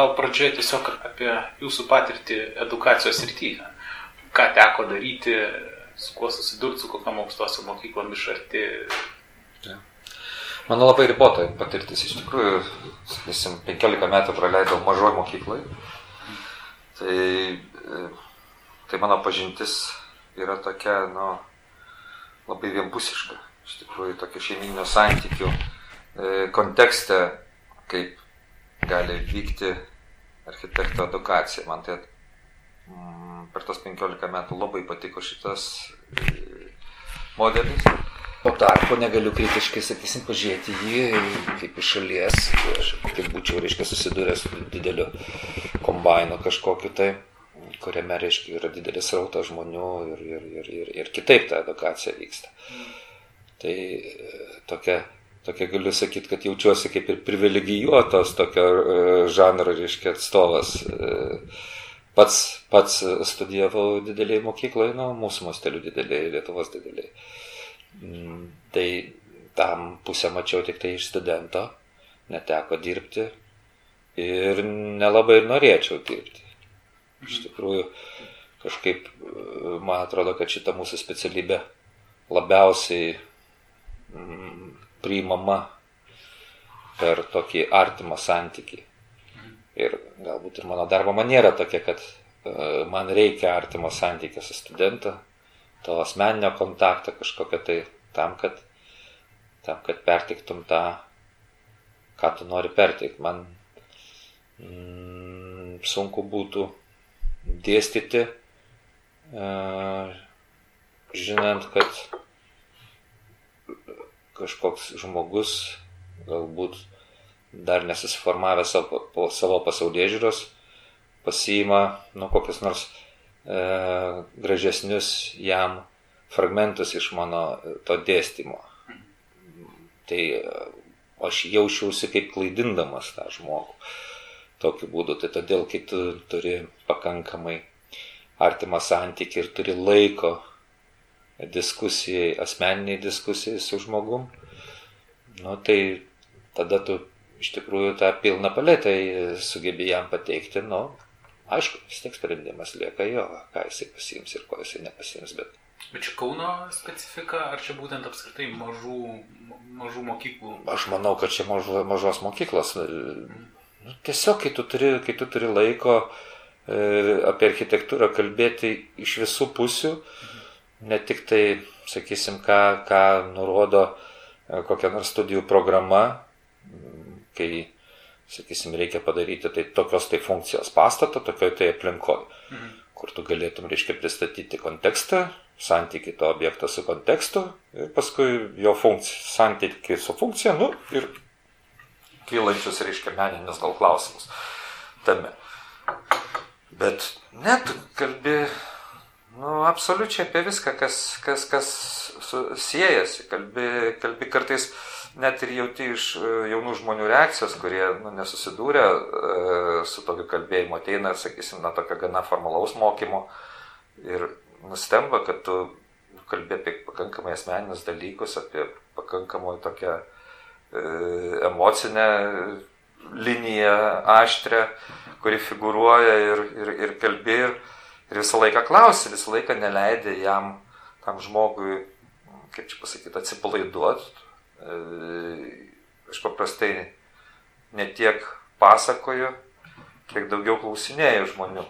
gal pradžioje tiesiog apie jūsų patirtį edukacijos rytyje. Ką teko daryti, su kuo susidurti, su kokiam aukštosiam mokyklom iš arti. Ja. Mano labai ribota patirtis. Iš tikrųjų, sakysim, 15 metų praleidau mažoje mokykloje. Tai, e, tai mano pažintis yra tokia, nu, labai vienpusiška. Iš tikrųjų, tokia šeiminio santykių e, kontekste, kaip gali vykti architekto edukacija. Man tai mm, per tos 15 metų labai patiko šitas e, modelis. O tarpu negaliu kritiškai, sakysim, pažiūrėti jį kaip iš šalies, kaip būčiau, reiškia, susidūręs su dideliu kombainu kažkokiu tai, kuriame, reiškia, yra didelis rautas žmonių ir, ir, ir, ir, ir kitaip ta edukacija vyksta. Tai e, tokia tokia galiu sakyti, kad jaučiuosi kaip ir privilegijuotos tokio e, žanro, reiškia, atstovas. E, pats, pats studijavau didelėje mokykloje, nu, mūsų mastelių didelėje, Lietuvos didelėje. Mm, tai tam pusę mačiau tik tai iš studento, neteko dirbti ir nelabai ir norėčiau dirbti. Iš tikrųjų, kažkaip man atrodo, kad šita mūsų specialybė labiausiai mm, priimama per tokį artimą santykį. Ir galbūt ir mano darbo maniera tokia, kad uh, man reikia artimo santykio su studentu, to asmeninio kontakto kažkokio tai tam, kad, tam, kad pertiktum tą, ką tu nori perteikti. Man mm, sunku būtų dėstyti, uh, žinant, kad kažkoks žmogus, galbūt dar nesusiformavęs savo, po savo pasaulyje žiūros, pasiima nu, kokius nors e, gražesnius jam fragmentus iš mano e, to dėstymo. Tai e, aš jaučiausi kaip klaidindamas tą žmogų. Tokiu būdu. Tai todėl, kai tu turi pakankamai artimą santykį ir turi laiko diskusijai, asmeniniai diskusijai su žmogum, nu, tai tada tu iš tikrųjų tą pilną paletę sugebi jam pateikti, nu, aišku, vis tiek sprendimas lieka jo, ką jisai pasiims ir ko jisai nepasiims, bet Bet čia Kauno specifika, ar čia būtent apskritai mažų, mažų mokyklų? Aš manau, kad čia mažo, mažos mokyklos. Nu, tiesiog, kai tu turi, kai tu turi laiko e, apie architektūrą kalbėti iš visų pusių, mhm ne tik tai, sakysim, ką, ką nurodo e, kokia nors studijų programa, kai, sakysim, reikia padaryti tai tokios tai funkcijos pastatą, tokioje tai aplinkoje, mhm. kur tu galėtum, reiškia, pristatyti kontekstą, santyki to objekto su kontekstu ir paskui jo funkcija, santyki su funkcija, nu ir kylančius, reiškia, meninius gal klausimus tame. Bet net kalbi Nu, absoliučiai apie viską, kas, kas, kas siejasi. Kalbi, kalbi kartais net ir jauti iš e, jaunų žmonių reakcijos, kurie nu, nesusidūrė e, su tokiu kalbėjimu, ateina, sakysim, na, tokio gana formalaus mokymo ir nustemba, kad tu kalbė apie pakankamai asmeninius dalykus, apie pakankamai tokią e, emocinę liniją aštrę, kuri figuruoja ir, ir, ir kalbė. Ir, Ir visą laiką klausi, visą laiką neleidė jam, tam žmogui, kaip čia pasakyti, atsipalaiduoti. E, aš paprastai ne tiek pasakoju, kiek daugiau klausinėjau žmonių.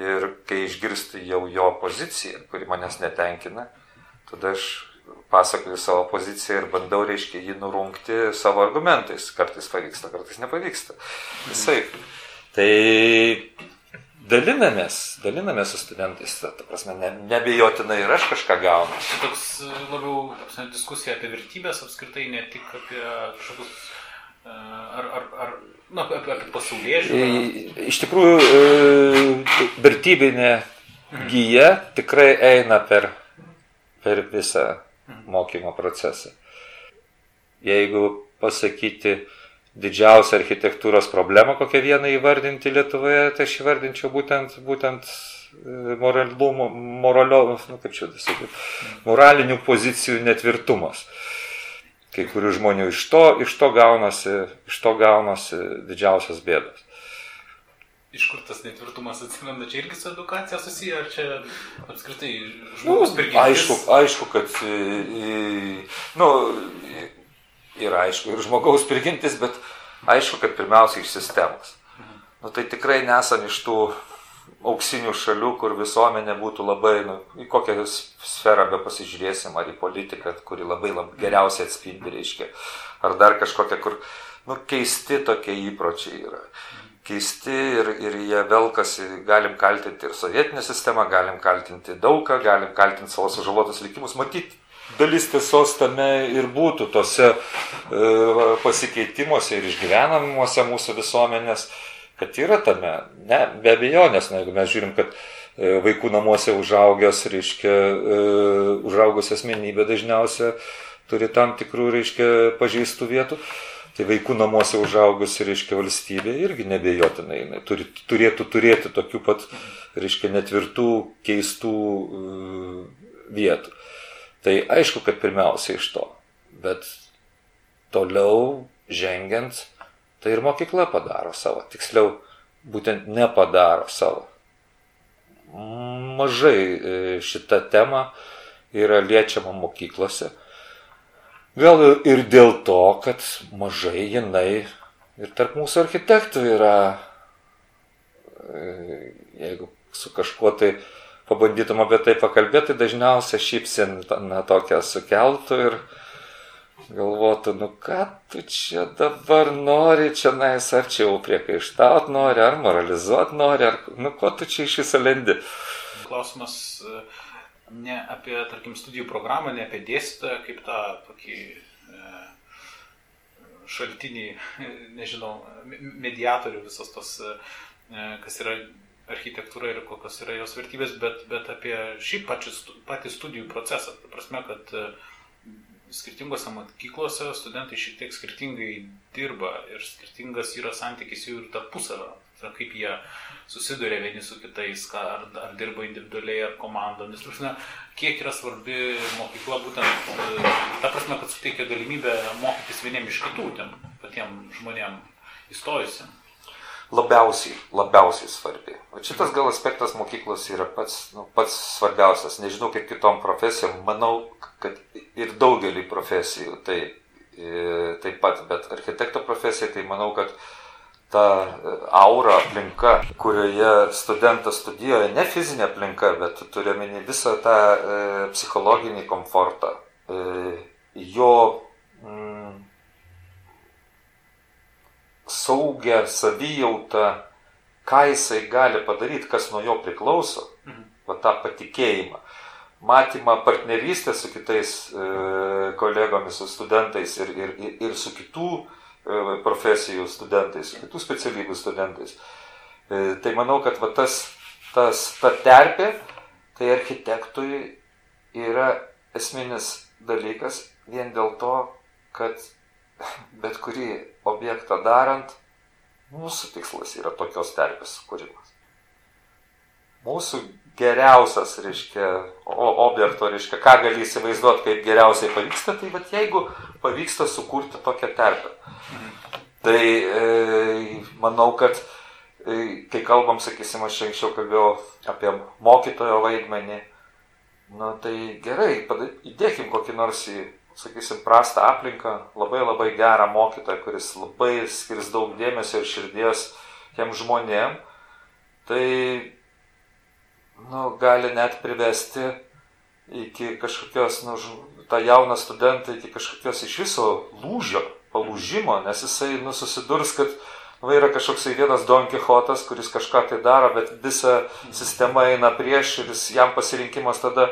Ir kai išgirstu jau jo poziciją, kuri manęs netenkina, tada aš pasakoju savo poziciją ir bandau, reiškia, jį nurungti savo argumentais. Kartais pavyksta, kartais nepavyksta. Visai. Tai dalinamės, dalinamės su studentais, ta, ta prasme, ne, nebejotinai ir aš kažką gaunu. Tai toks e, labiau apsne, diskusija apie vertybės apskritai, ne tik apie kažkokius, e, ar, ar, ar na, apie, apie pasaulyje žiūrėjimą. Iš tikrųjų, e, vertybinė mhm. gyja tikrai eina per, per visą mhm. mokymo procesą. Jeigu pasakyti, didžiausią architektūros problemą, kokią vieną įvardinti Lietuvoje, tai aš įvardinčiau būtent, būtent e, moralumo, moralio, nu, kaip čia sakyti, moralinių pozicijų netvirtumas. Kai kurių žmonių iš to, iš to, gaunasi, iš to gaunasi didžiausias bėdas. iš kur tas netvirtumas atsiranda, čia irgi su edukacija susiję, ar čia apskritai žmogus nu, prigimtis? Aišku, aišku, kad, nu, yra aišku ir žmogaus prigimtis, bet aišku, kad pirmiausia iš sistemos. Nu, tai tikrai nesam iš tų auksinių šalių, kur visuomenė būtų labai, nu, į kokią sferą be pasižiūrėsim, ar į politiką, kuri labai, labai geriausiai atspindi, reiškia, ar dar kažkokia, kur, nu, keisti tokie įpročiai yra keisti ir, ir jie velkasi, galim kaltinti ir sovietinę sistemą, galim kaltinti daugą, galim kaltinti savo sužalotus likimus. Matyt, dalis tiesos tame ir būtų tose e, pasikeitimuose ir išgyvenamuose mūsų visuomenės, kad yra tame, ne, be abejonės, na, jeigu mes žiūrim, kad e, vaikų namuose užaugęs, reiškia, e, užaugusi asmenybė dažniausiai turi tam tikrų, reiškia, pažeistų vietų. Tai vaikų namuose užaugusi, reiškia, valstybė irgi nebejotinai, jinai turi, turėtų turėti tokių pat, reiškia, netvirtų, keistų vietų. Tai aišku, kad pirmiausia iš to. Bet toliau žengiant, tai ir mokykla padaro savo. Tiksliau, būtent nepadaro savo. Mažai e, šita tema yra liečiama mokyklose. Gal ir dėl to, kad mažai jinai ir tarp mūsų architektų yra, e, jeigu su kažkuo tai pabandytum apie tai pakalbėti, tai dažniausiai šypsin na, tokią sukeltų ir galvotų, nu ką tu čia dabar nori, čia nais, ar čia jau priekaištaut nori, ar moralizuot nori, ar nu ko tu čia iš viso lendi. Klausimas. Uh ne apie, tarkim, studijų programą, ne apie dėstytoją kaip tą tokį e, šaltinį, nežinau, mediatorių visos tos, e, kas yra architektūra ir kokios yra jos vertybės, bet, bet apie šį pačią, patį studijų procesą. Ta prasme, kad e, skirtingose mokyklose studentai šiek tiek skirtingai dirba ir skirtingas yra santykis jų ir tarpusavio. Kaip jie susiduria vieni su kitais, ar, ar dirba individualiai, ar komandomis. Prasme, kiek yra svarbi mokykla būtent e, ta prasme, kad suteikia galimybę mokytis vieniem iš kitų, tiem patiem žmonėm įstojusim. Labiausiai, labiausiai svarbi. O šitas gal aspektas mokyklos yra pats, nu, pats svarbiausias. Nežinau, kaip kitom profesijom, manau, kad ir daugelį profesijų tai e, taip pat, bet architekto profesija, tai manau, kad ta e, aura aplinka, kurioje studentas studijuoja, ne fizinė aplinka, bet turiu meni visą tą e, psichologinį komfortą, e, jo mm, saugę savijautą, ką jisai gali padaryti, kas nuo jo priklauso, mhm. va tą patikėjimą, matymą partnerystę su kitais e, kolegomis, su studentais ir, ir, ir su kitų E, profesijų studentais, kitų specialybių studentais. E, tai manau, kad va, tas, tas, ta terpė, tai architektui yra esminis dalykas vien dėl to, kad bet kurį objektą darant, mūsų tikslas yra tokios terpės kūrimas. Mūsų geriausias, reiškia, objekto, reiškia, ką gali įsivaizduoti, kaip geriausiai pavyksta, tai bet jeigu pavyksta sukurti tokią terpę. Tai e, manau, kad e, kai kalbam, sakysim, aš anksčiau kalbėjau apie mokytojo vaidmenį, nu tai gerai, įdėkim kokį nors į, sakysim, prastą aplinką, labai labai gerą mokytoją, kuris labai skirs daug dėmesio ir širdies tiem žmonėm, tai nu, gali net privesti iki kažkokios, nu, tą jauną studentą iki kažkokios iš viso lūžio, palūžimo, nes jisai nu, susidurs, kad va, yra kažkoksai vienas Don Quixotas, kuris kažką tai daro, bet visa sistema eina prieš ir jis, jam pasirinkimas tada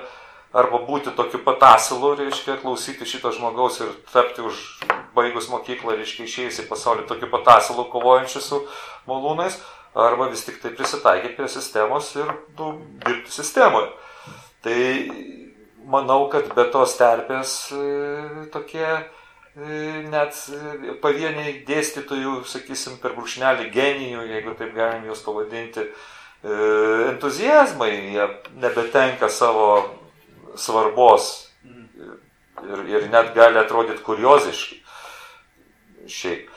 arba būti tokiu pat asilu, reiškia, klausyti šito žmogaus ir tapti už baigus mokyklą, reiškia, išėjus į pasaulį tokiu pat asilu kovojančiu su malūnais, arba vis tik tai prisitaikyti prie sistemos ir nu, dirbti sistemoje. Tai manau, kad be tos terpės e, tokie e, net pavieniai dėstytojų, sakysim, per brūkšnelį genijų, jeigu taip galim juos pavadinti, e, entuzijazmai, jie nebetenka savo svarbos ir, ir net gali atrodyti kurioziški. Šiaip.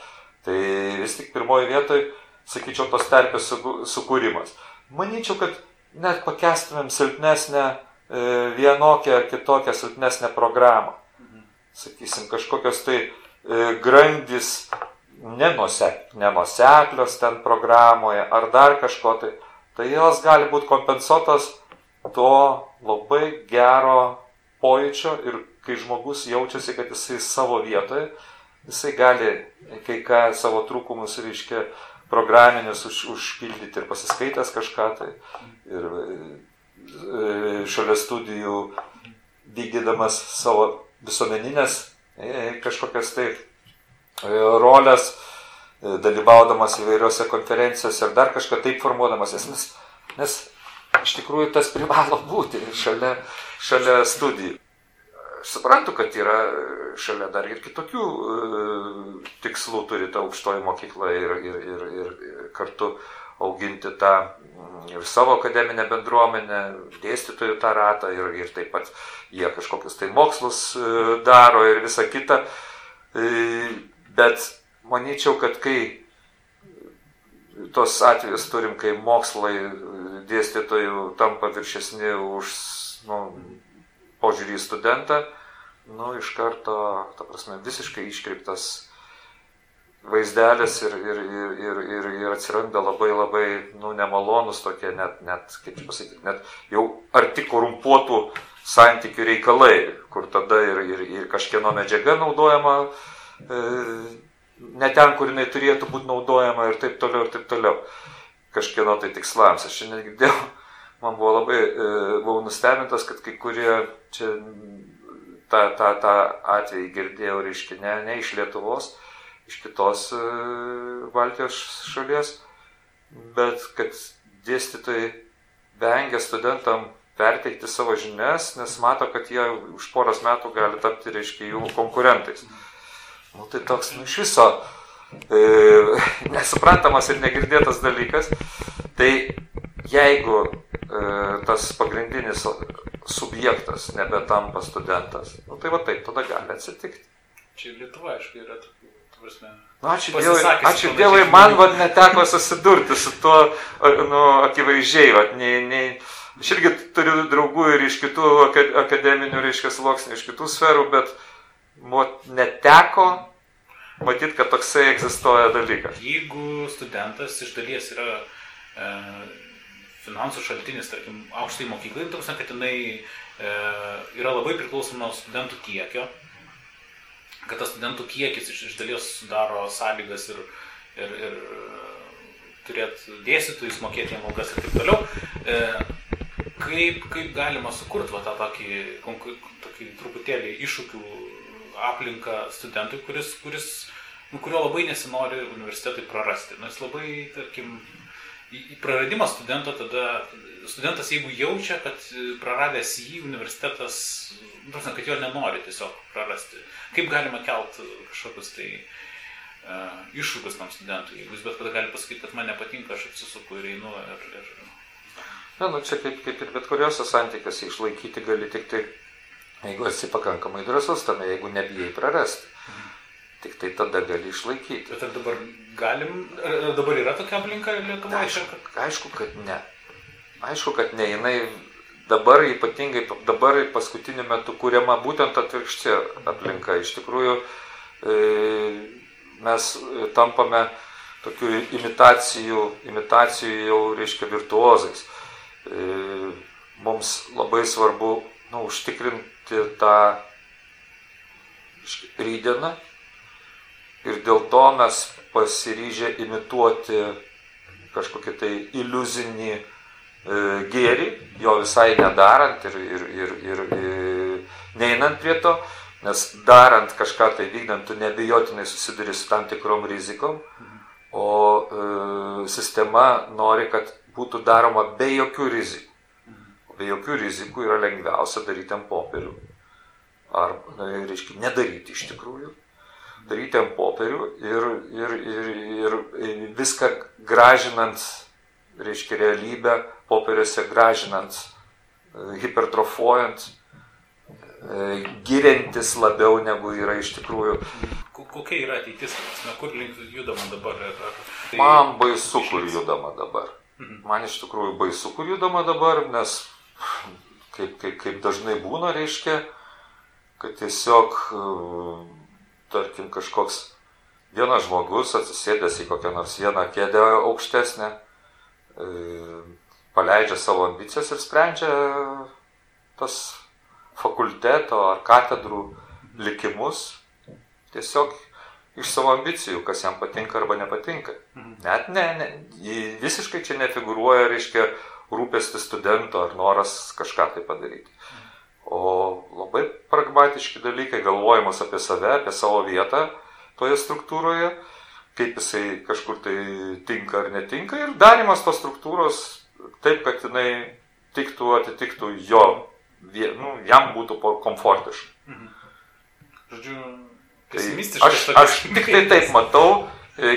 Tai vis tik pirmoji vietoje sakyčiau, tos terpės sukūrimas. Manyčiau, kad net pakestumėm silpnesnę, e, vienokią ar kitokią silpnesnę programą. Sakysim, kažkokios tai e, grandis nenusek, nenuseklios ten programoje ar dar kažko tai, tai jos gali būti kompensuotos to labai gero pojūčio ir kai žmogus jaučiasi, kad jisai savo vietoje, jisai gali kai ką savo trūkumus, reiškia, programinius už, užpildyti ir pasiskaitęs kažką tai. Ir e, šalia studijų vykdydamas savo visuomeninės e, kažkokias tai e, rolės, dalyvaudamas įvairiose konferencijose ir dar kažką taip formuodamas, nes, nes iš tikrųjų tas privalo būti šalia, šalia studijų. Aš suprantu, kad yra šalia dar ir kitokių e, tikslų turi ta aukštoji mokykla ir, ir, ir, ir kartu auginti tą mm, ir savo akademinę bendruomenę, dėstytojų tą ratą ir, ir taip pat jie kažkokius tai mokslus e, daro ir visa kita. E, bet manyčiau, kad kai tos atvejus turim, kai mokslai dėstytojų tampa viršesni už nu, požiūrį į studentą, nu, iš karto, ta prasme, visiškai iškreiptas vaizdelis ir, ir, ir, ir, ir, ir atsiranda labai labai, nu, nemalonus tokie, net, net kaip pasakyti, net jau arti korumpuotų santykių reikalai, kur tada ir, ir, ir kažkieno medžiaga naudojama e, ne ten, kur jinai turėtų būti naudojama ir taip toliau, ir taip toliau. Kažkieno tai tikslams. Aš šiandien girdėjau, man buvo labai, e, buvau nustebintas, kad kai kurie čia tą, tą, tą atvejį girdėjau, reiškia, ne, ne iš Lietuvos, iš kitos e, Baltijos šalies, bet kad dėstytojai vengia studentam perteikti savo žinias, nes mato, kad jie už poros metų gali tapti, reiškia, jų konkurentais. Nu, tai toks, nu, iš viso e, nesuprantamas ir negirdėtas dalykas. Tai jeigu e, tas pagrindinis subjektas nebetampa studentas. Nu, tai va taip tada gali atsitikti. Čia Lietuva, aišku, yra tokių, prasme. Nu, ačiū Dievui, ačiū Dievui man vad neteko susidurti su tuo, nu, akivaizdžiai, vad, nei, nei, aš irgi turiu draugų ir iš kitų akademinių, reiškia, sluoksnių, iš kitų sferų, bet vat, neteko matyti, kad toksai egzistuoja dalykas. Jeigu studentas iš dalies yra e, finansų šaltinis, tarkim, aukštai mokyklai, nu, toks, kad jinai e, yra labai priklausoma nuo studentų kiekio, kad tas studentų kiekis iš, iš dalies sudaro sąlygas ir, ir, ir turėti dėstytojus, mokėti jiem algas ir taip toliau. E, kaip, kaip galima sukurti va, tą tokį, tokį truputėlį iššūkių aplinką studentui, kuris, kuris, nu, kurio labai nesinori universitetui prarasti. Nes labai, tarkim, praradimas studento tada, studentas jeigu jaučia, kad praradęs jį universitetas, prasme, kad jo nenori tiesiog prarasti, kaip galima kelt kažkokius tai uh, iššūkius tam studentui, jeigu jis bet kada gali pasakyti, kad man nepatinka, aš apsisuku ir einu ir... ir... Na, nu, čia kaip, kaip ir bet kuriuose santykiuose išlaikyti gali tik tai, jeigu esi pakankamai drąsus tame, jeigu nebijai prarasti. Tik tai tada gali išlaikyti. Bet ar dabar galim, ar dabar yra tokia aplinka Lietuvoje? Aišku, aišku, kad ne. Aišku, kad ne. Jinai dabar ypatingai, dabar paskutiniu metu kūriama būtent atvirkščia aplinka. Iš tikrųjų, e, mes tampame tokių imitacijų, imitacijų jau, reiškia, virtuozais. E, mums labai svarbu nu, užtikrinti tą rydieną, Ir dėl to mes pasiryžę imituoti kažkokį tai iliuzinį e, gėrį, jo visai nedarant ir, ir, ir, ir, ir e, neinant prie to, nes darant kažką tai vykdant, tu nebejotinai susiduri su tam tikrom rizikom, o e, sistema nori, kad būtų daroma be jokių rizikų. Be jokių rizikų yra lengviausia daryti ant popierių. Ar, na, reiškia, nedaryti iš tikrųjų daryti ant popierių ir, ir, ir, ir viską gražinant, reiškia realybę, popieriuose gražinant, e, hipertrofuojant, e, girintis labiau negu yra iš tikrųjų. kokia yra ateitis, na, kur link judama dabar? Ar, ar, tai Man baisu, kur judama dabar. Mhm. Man iš tikrųjų baisu, kur judama dabar, nes kaip, kaip, kaip dažnai būna, reiškia, kad tiesiog, tarkim, kažkoks vienas žmogus atsisėdęs į kokią nors vieną kėdę aukštesnę, paleidžia savo ambicijas ir sprendžia tas fakulteto ar katedrų likimus tiesiog iš savo ambicijų, kas jam patinka arba nepatinka. Mhm. Net ne, ne, visiškai čia nefigūruoja, reiškia, rūpestis studento ar noras kažką tai padaryti. O labai pragmatiški dalykai, galvojimas apie save, apie savo vietą toje struktūroje, kaip jisai kažkur tai tinka ar netinka ir darimas tos struktūros taip, kad jinai tiktų, atitiktų jo, nu, jam būtų komfortiška. Mhm. Žodžiu, Tai aš, aš tik tai taip matau,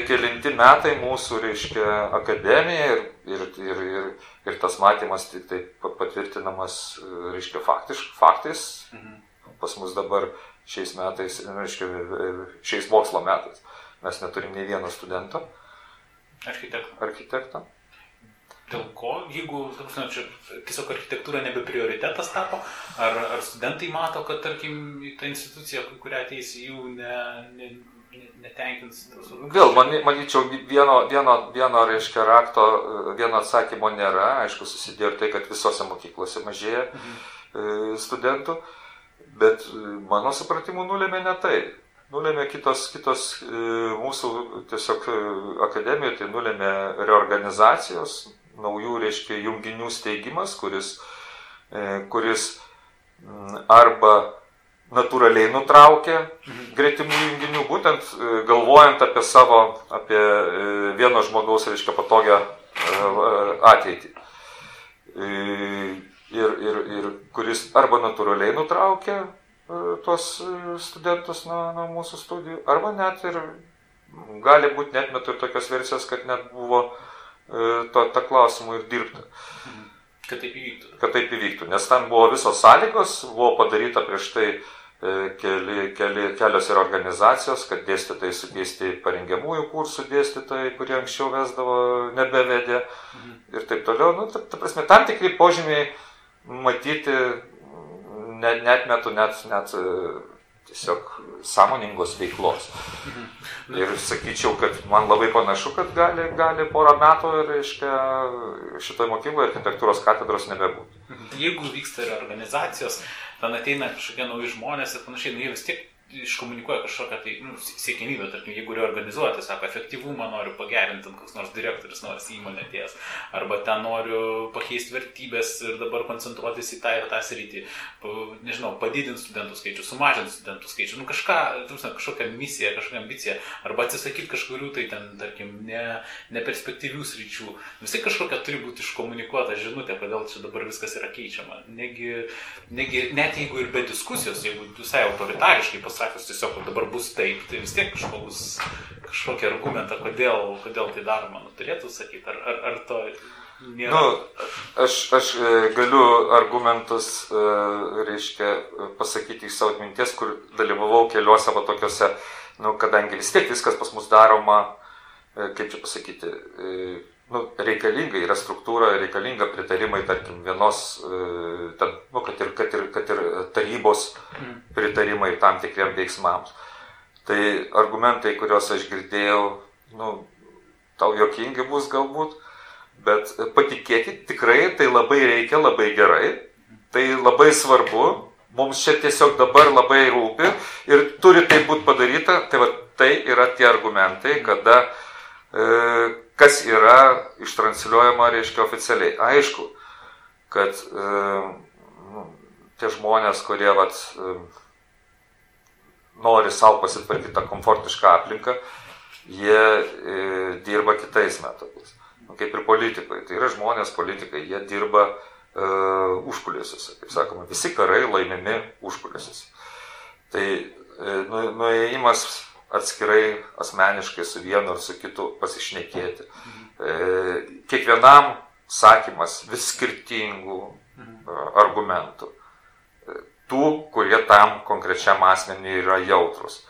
kelinti metai mūsų, reiškia, akademija ir, ir, ir, ir, ir tas matymas tik tai patvirtinamas, e, reiškia, faktiš, faktais. Mhm. Pas mus dabar šiais metais, reiškia, e, šiais mokslo metais mes neturim nei vieno studento. Architekto. Architekto. Dėl ko, jeigu tarpsime, čia tiesiog architektūra nebe prioritetas tapo, ar, ar studentai mato, kad, tarkim, ta institucija, kurią ateis, jų ne, ne, netenkins? Vėl, man, manyčiau, vieno, vieno, vieno, reiškia, rakto, vieno atsakymo nėra. Aišku, susidėjo ir tai, kad visose mokyklose mažėja mhm. E, studentų, bet mano supratimu nulėmė ne tai. Nulėmė kitos, kitos e, mūsų tiesiog e, akademijoje, tai nulėmė reorganizacijos, naujų, reiškia, junginių steigimas, kuris, e, kuris arba natūraliai nutraukia greitimų junginių, būtent e, galvojant apie savo, apie e, vieno žmogaus, reiškia, patogią ateitį. Ir, ir, ir kuris arba natūraliai nutraukia tuos studentus nuo, nuo mūsų studijų, arba net ir gali būti net metu ir tokios versijos, kad net buvo uh, E, to, to klausimu ir dirbti. Kad taip įvyktų. Kad taip įvyktų, nes ten buvo visos sąlygos, buvo padaryta prieš tai e, keli, keli, kelios ir organizacijos, kad dėstytojai sukeisti parengiamųjų kursų dėstytojai, kurie anksčiau vesdavo, nebevedė mhm. ir taip toliau. Nu, ta, ta prasme, tam tikri požymiai matyti, net, net metu, net, net tiesiog sąmoningos veiklos. Mhm. Ir sakyčiau, kad man labai panašu, kad gali, gali porą metų, reiškia, šitoje mokykloje architektūros katedros nebebūtų. Mhm. Jeigu vyksta reorganizacijos, ten ateina kažkokie nauji žmonės ir panašiai, nu jie vis tiek iškomunikuoja kažkokią tai nu, siekimybę, tarkim, jeigu reorganizuoti, sako, efektyvumą noriu pagerinti, koks nors direktorius nors įmonė ties, arba ten noriu pakeisti vertybės ir dabar koncentruotis į tą ir tą sritį, nežinau, padidinti studentų skaičių, sumažinti studentų skaičių, nu kažką, tarsi, kažkokią misiją, kažkokią ambiciją, arba atsisakyti kažkurių tai ten, tarkim, ne, neperspektyvių sričių. Vis tiek kažkokia turi būti iškomunikuota žinutė, kodėl čia dabar viskas yra keičiama. Negi, negi, net jeigu ir be diskusijos, jeigu visai autoritariškai pasakyti, pasakius tiesiog, kad dabar bus taip, tai vis tiek žmogus kažkokį argumentą, kodėl, kodėl tai daroma, nu, turėtų sakyti, ar, ar, ar to nėra. Nu, aš, aš e, galiu argumentus, e, reiškia, pasakyti iš savo atminties, kur dalyvavau keliuose va tokiuose, nu, kadangi vis tiek viskas pas mus daroma, e, kaip čia pasakyti, nu, reikalinga yra struktūra, reikalinga pritarimai, tarkim, vienos, e, ten, nu, kad, ir, kad, ir, kad ir tarybos mm. pritarimai tam tikriem veiksmams. Tai argumentai, kuriuos aš girdėjau, nu, tau jokingi bus galbūt, bet patikėkit, tikrai tai labai reikia, labai gerai, tai labai svarbu, mums čia tiesiog dabar labai rūpi ir turi tai būti padaryta, tai va, tai yra tie argumentai, kada e, kas yra ištransliuojama, reiškia, oficialiai. Aišku, kad e, nu, tie žmonės, kurie vat, e, nori savo pasitvarkyti tą komfortišką aplinką, jie e, dirba kitais metodais. Nu, kaip ir politikai. Tai yra žmonės, politikai, jie dirba e, užkulisiuose. Kaip sakoma, visi karai laimimi užkulisiuose. Tai e, nu, nuėjimas atskirai asmeniškai su vienu ar su kitu pasišnekėti. E, kiekvienam sakymas vis skirtingų e, argumentų. E, tų, kurie tam konkrečiam asmeniui yra jautrus.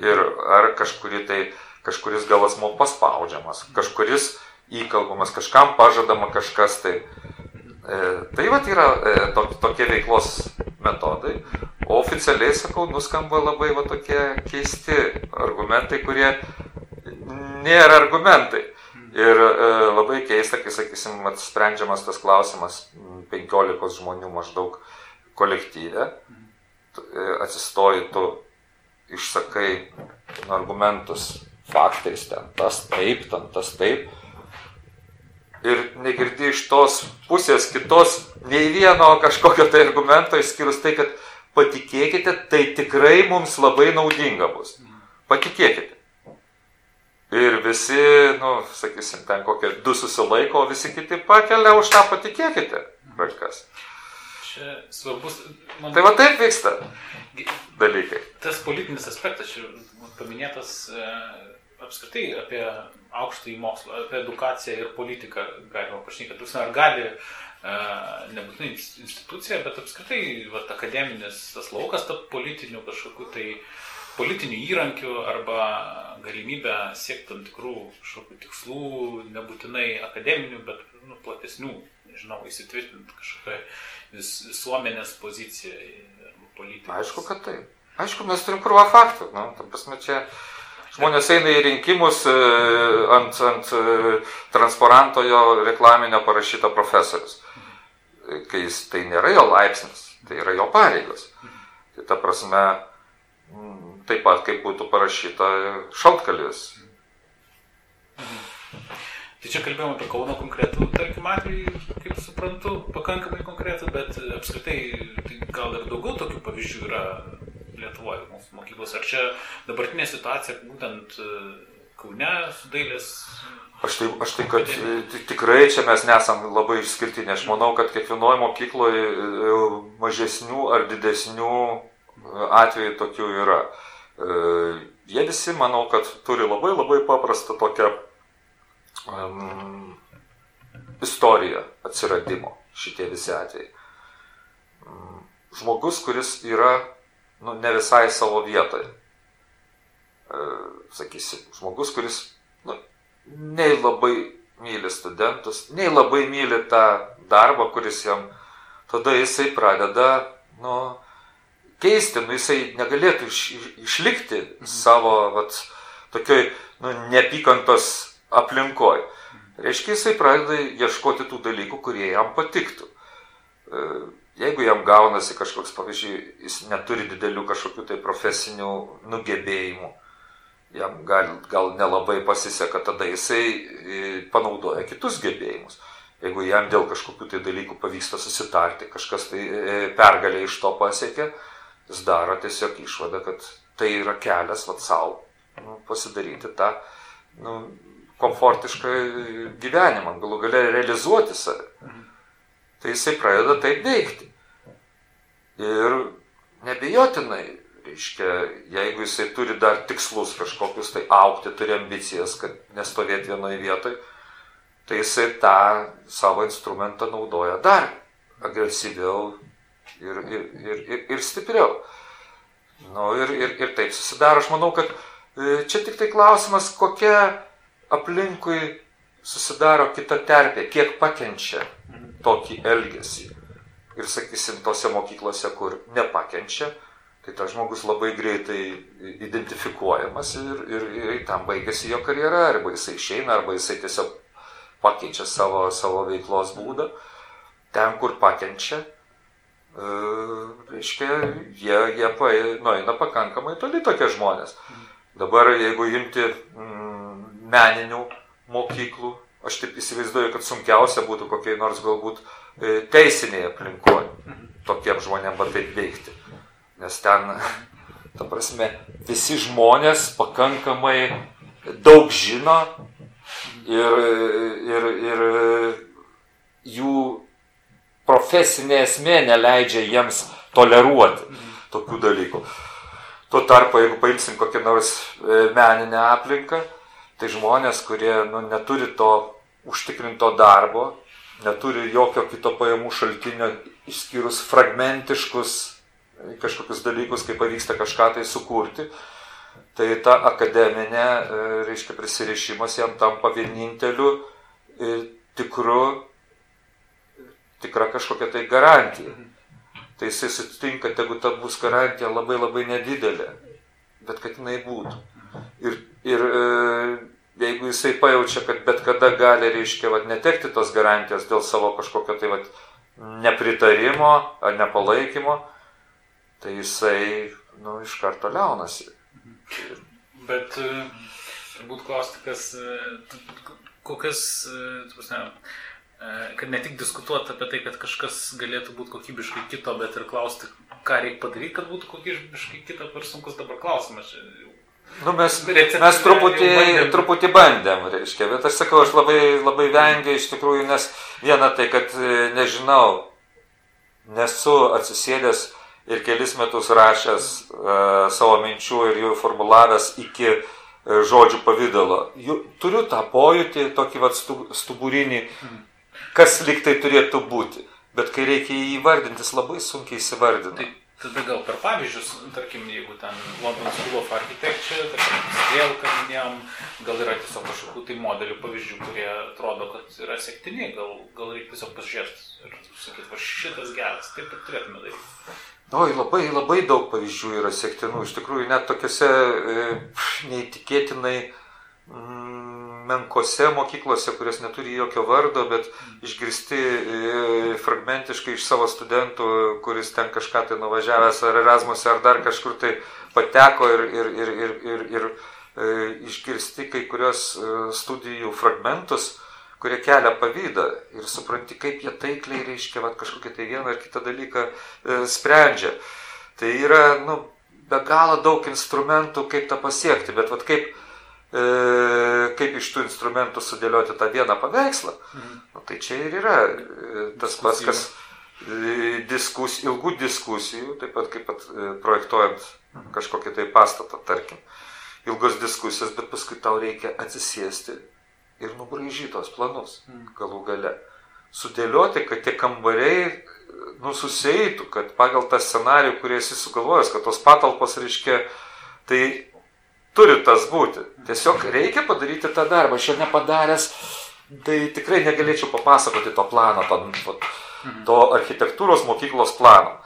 Ir ar kažkuri tai, kažkuris gal asmo paspaudžiamas, kažkuris įkalbamas, kažkam pažadama kažkas tai. Tai va yra to, tokie veiklos metodai. O oficialiai, sakau, nuskamba labai va tokie keisti argumentai, kurie nėra argumentai. Ir e, labai keista, kai, sakysim, sprendžiamas tas klausimas 15 žmonių maždaug kolektyve, e, atsistoji tu, išsakai argumentus faktais, ten tas taip, ten tas taip. Ir negirdi iš tos pusės kitos nei vieno kažkokio tai argumento, išskyrus tai, kad patikėkite, tai tikrai mums labai naudinga bus. Patikėkite. Ir visi, nu, sakysim, ten kokie du susilaiko, o visi kiti pakelia už tą patikėkite rankas. Čia svarbus. Man... Tai va taip vyksta dalykai. Tas politinis aspektas čia paminėtas e, apskritai apie aukštąjį mokslą, apie edukaciją ir politiką galima pašnekėti. Ar gali e, nebūtinai institucija, bet apskritai vat, akademinis tas laukas tapti politiniu kažkokiu tai politinių įrankių arba galimybę siekti tam tikrų kažkokių tikslų, nebūtinai akademinių, bet nu, platesnių, nežinau, įsitvirtinti kažkokią vis, visuomenės poziciją politiką. Aišku, kad tai. Aišku, mes turim krūvą faktų. Nu, tam prasme, čia žmonės eina į rinkimus e, ant, ant e, transparanto jo reklaminio parašyto profesorius. Kai jis tai nėra jo laipsnis, tai yra jo pareigos. Tai ta prasme, taip pat kaip būtų parašyta šaltkalvis. Tai čia kalbėjome apie Kauno konkretų, tarkim, atvejį, kaip suprantu, pakankamai konkretų, bet apskritai tai gal ir daugiau tokių pavyzdžių yra Lietuvoje mūsų mokyklos. Ar čia dabartinė situacija būtent e, Kaune su dailės Aš tai, aš tai, kad tikrai čia mes nesam labai išskirtiniai. Aš manau, kad kiekvienoje mokykloje e, mažesnių ar didesnių atvejų tokių yra. E, jie visi, manau, kad turi labai labai paprastą tokią um, istoriją atsiradimo šitie visi atvejai. Žmogus, kuris yra nu, ne visai savo vietoje. Sakysim, žmogus, kuris nu, nei labai myli studentus, nei labai myli tą darbą, kuris jam, tada jisai pradeda, nu, keisti, nu jisai negalėtų iš, išlikti savo, vat, tokioj, nu, neapykantos aplinkoj. Reiškia, jisai pradeda ieškoti tų dalykų, kurie jam patiktų. E, jeigu jam gaunasi kažkoks, pavyzdžiui, jis neturi didelių kažkokių tai profesinių nugebėjimų, jam gal, gal nelabai pasiseka, tada jisai e, panaudoja kitus gebėjimus. Jeigu jam dėl kažkokių tai dalykų pavyksta susitarti, kažkas tai e, pergalė iš to pasiekia, jis daro tiesiog išvadą, kad tai yra kelias vat savo nu, pasidaryti tą nu, komfortišką gyvenimą, galų galę realizuoti save. Tai jisai pradeda taip veikti. Ir nebejotinai, reiškia, jeigu jisai turi dar tikslus kažkokius, tai aukti, turi ambicijas, kad nestovėti vienoje vietoje, tai jisai tą savo instrumentą naudoja dar agresyviau, ir, ir, ir, ir, ir stipriau. Nu, ir, ir, ir taip susidaro, aš manau, kad e, čia tik tai klausimas, kokia aplinkui susidaro kita terpė, kiek pakenčia tokį elgesį. Ir sakysim, tose mokyklose, kur nepakenčia, tai tas žmogus labai greitai identifikuojamas ir, ir, ir tam baigėsi jo karjera, arba jisai išeina, arba jisai tiesiog pakeičia savo, savo veiklos būdą. Ten, kur pakenčia, reiškia, jie, jie nueina pakankamai toli tokie žmonės. Dabar jeigu imti mm, meninių mokyklų, aš taip įsivaizduoju, kad sunkiausia būtų kokiai nors galbūt e, teisinėje aplinkoje tokiem žmonėm va taip veikti. Nes ten, ta prasme, visi žmonės pakankamai daug žino ir, ir, ir jų profesinė esmė neleidžia jiems toleruoti tokių dalykų. Tuo tarpu, jeigu paimsim kokią nors e, meninę aplinką, tai žmonės, kurie nu, neturi to užtikrinto darbo, neturi jokio kito pajamų šaltinio, išskyrus fragmentiškus kažkokius dalykus, kaip pavyksta kažką tai sukurti, tai ta akademinė, e, reiškia, prisirišimas jam tampa vieninteliu tikru, tikra kažkokia tai garantija. Tai jisai sutinka, jeigu ta bus garantija labai labai nedidelė, bet kad jinai būtų. Ir, ir jeigu jisai pajaučia, kad bet kada gali, reiškia, vat, netekti tos garantijos dėl savo kažkokio tai vat, nepritarimo ar nepalaikymo, tai jisai, nu, iš karto liaunasi. Bet e, turbūt klausti, kas, e, kokias, e, kad ne tik diskutuoti apie tai, kad kažkas galėtų būti kokybiškai kito, bet ir klausti, ką reikia padaryti, kad būtų kokybiškai kito, per sunkus dabar klausimas. Nu, mes, mes truputį, bandėm. truputį bandėm, reiškia, bet aš sakau, aš labai, labai vengiu iš tikrųjų, nes viena tai, kad e, nežinau, nesu atsisėdęs ir kelis metus rašęs uh, savo minčių ir jų formulavęs iki uh, žodžių pavydalo. Turiu tą pojūtį, tokį vat stuburinį, kas liktai turėtų būti, bet kai reikia jį įvardinti, labai sunkiai įsivardina. Tada gal per pavyzdžius, tarkim, jeigu ten London School of Architecture, tarkim, vėl, kad minėjom, gal yra tiesiog kažkokių tai modelių pavyzdžių, kurie atrodo, kad yra sektini, gal, gal reikia tiesiog pasižiūrėti ir sakyti, va šitas geras, taip ir turėtume daryti. Oi, labai, labai daug pavyzdžių yra sektinų, iš tikrųjų net tokiuose e, neįtikėtinai mm, menkose mokyklose, kurios neturi jokio vardo, bet išgirsti e, fragmentiškai iš savo studentų, kuris ten kažką tai nuvažiavęs ar Erasmus ar dar kažkur tai pateko ir, ir, ir, ir, ir, ir e, išgirsti kai kurios e, studijų fragmentus, kurie kelia pavydą ir supranti, kaip jie taikliai reiškia va, kažkokį tai vieną ar kitą dalyką e, sprendžia. Tai yra, nu, be galo daug instrumentų, kaip tą pasiekti, bet va, kaip kaip iš tų instrumentų sudėlioti tą vieną paveikslą, mhm. nu, tai čia ir yra e, tas pats, kas e, diskus, ilgų diskusijų, taip pat kaip pat projektuojant kažkokį tai pastatą, tarkim. Ilgos diskusijos, bet paskui tau reikia atsisėsti ir nubraižyti tos planus mhm. galų gale. Sudėlioti, kad tie kambariai nususeitų, kad pagal tą scenarių, kurį esi sugalvojęs, kad tos patalpos reiškia, tai turi tas būti. Tiesiog reikia padaryti tą darbą. Aš jo nepadaręs, tai tikrai negalėčiau papasakoti to plano, to, to architektūros mokyklos plano.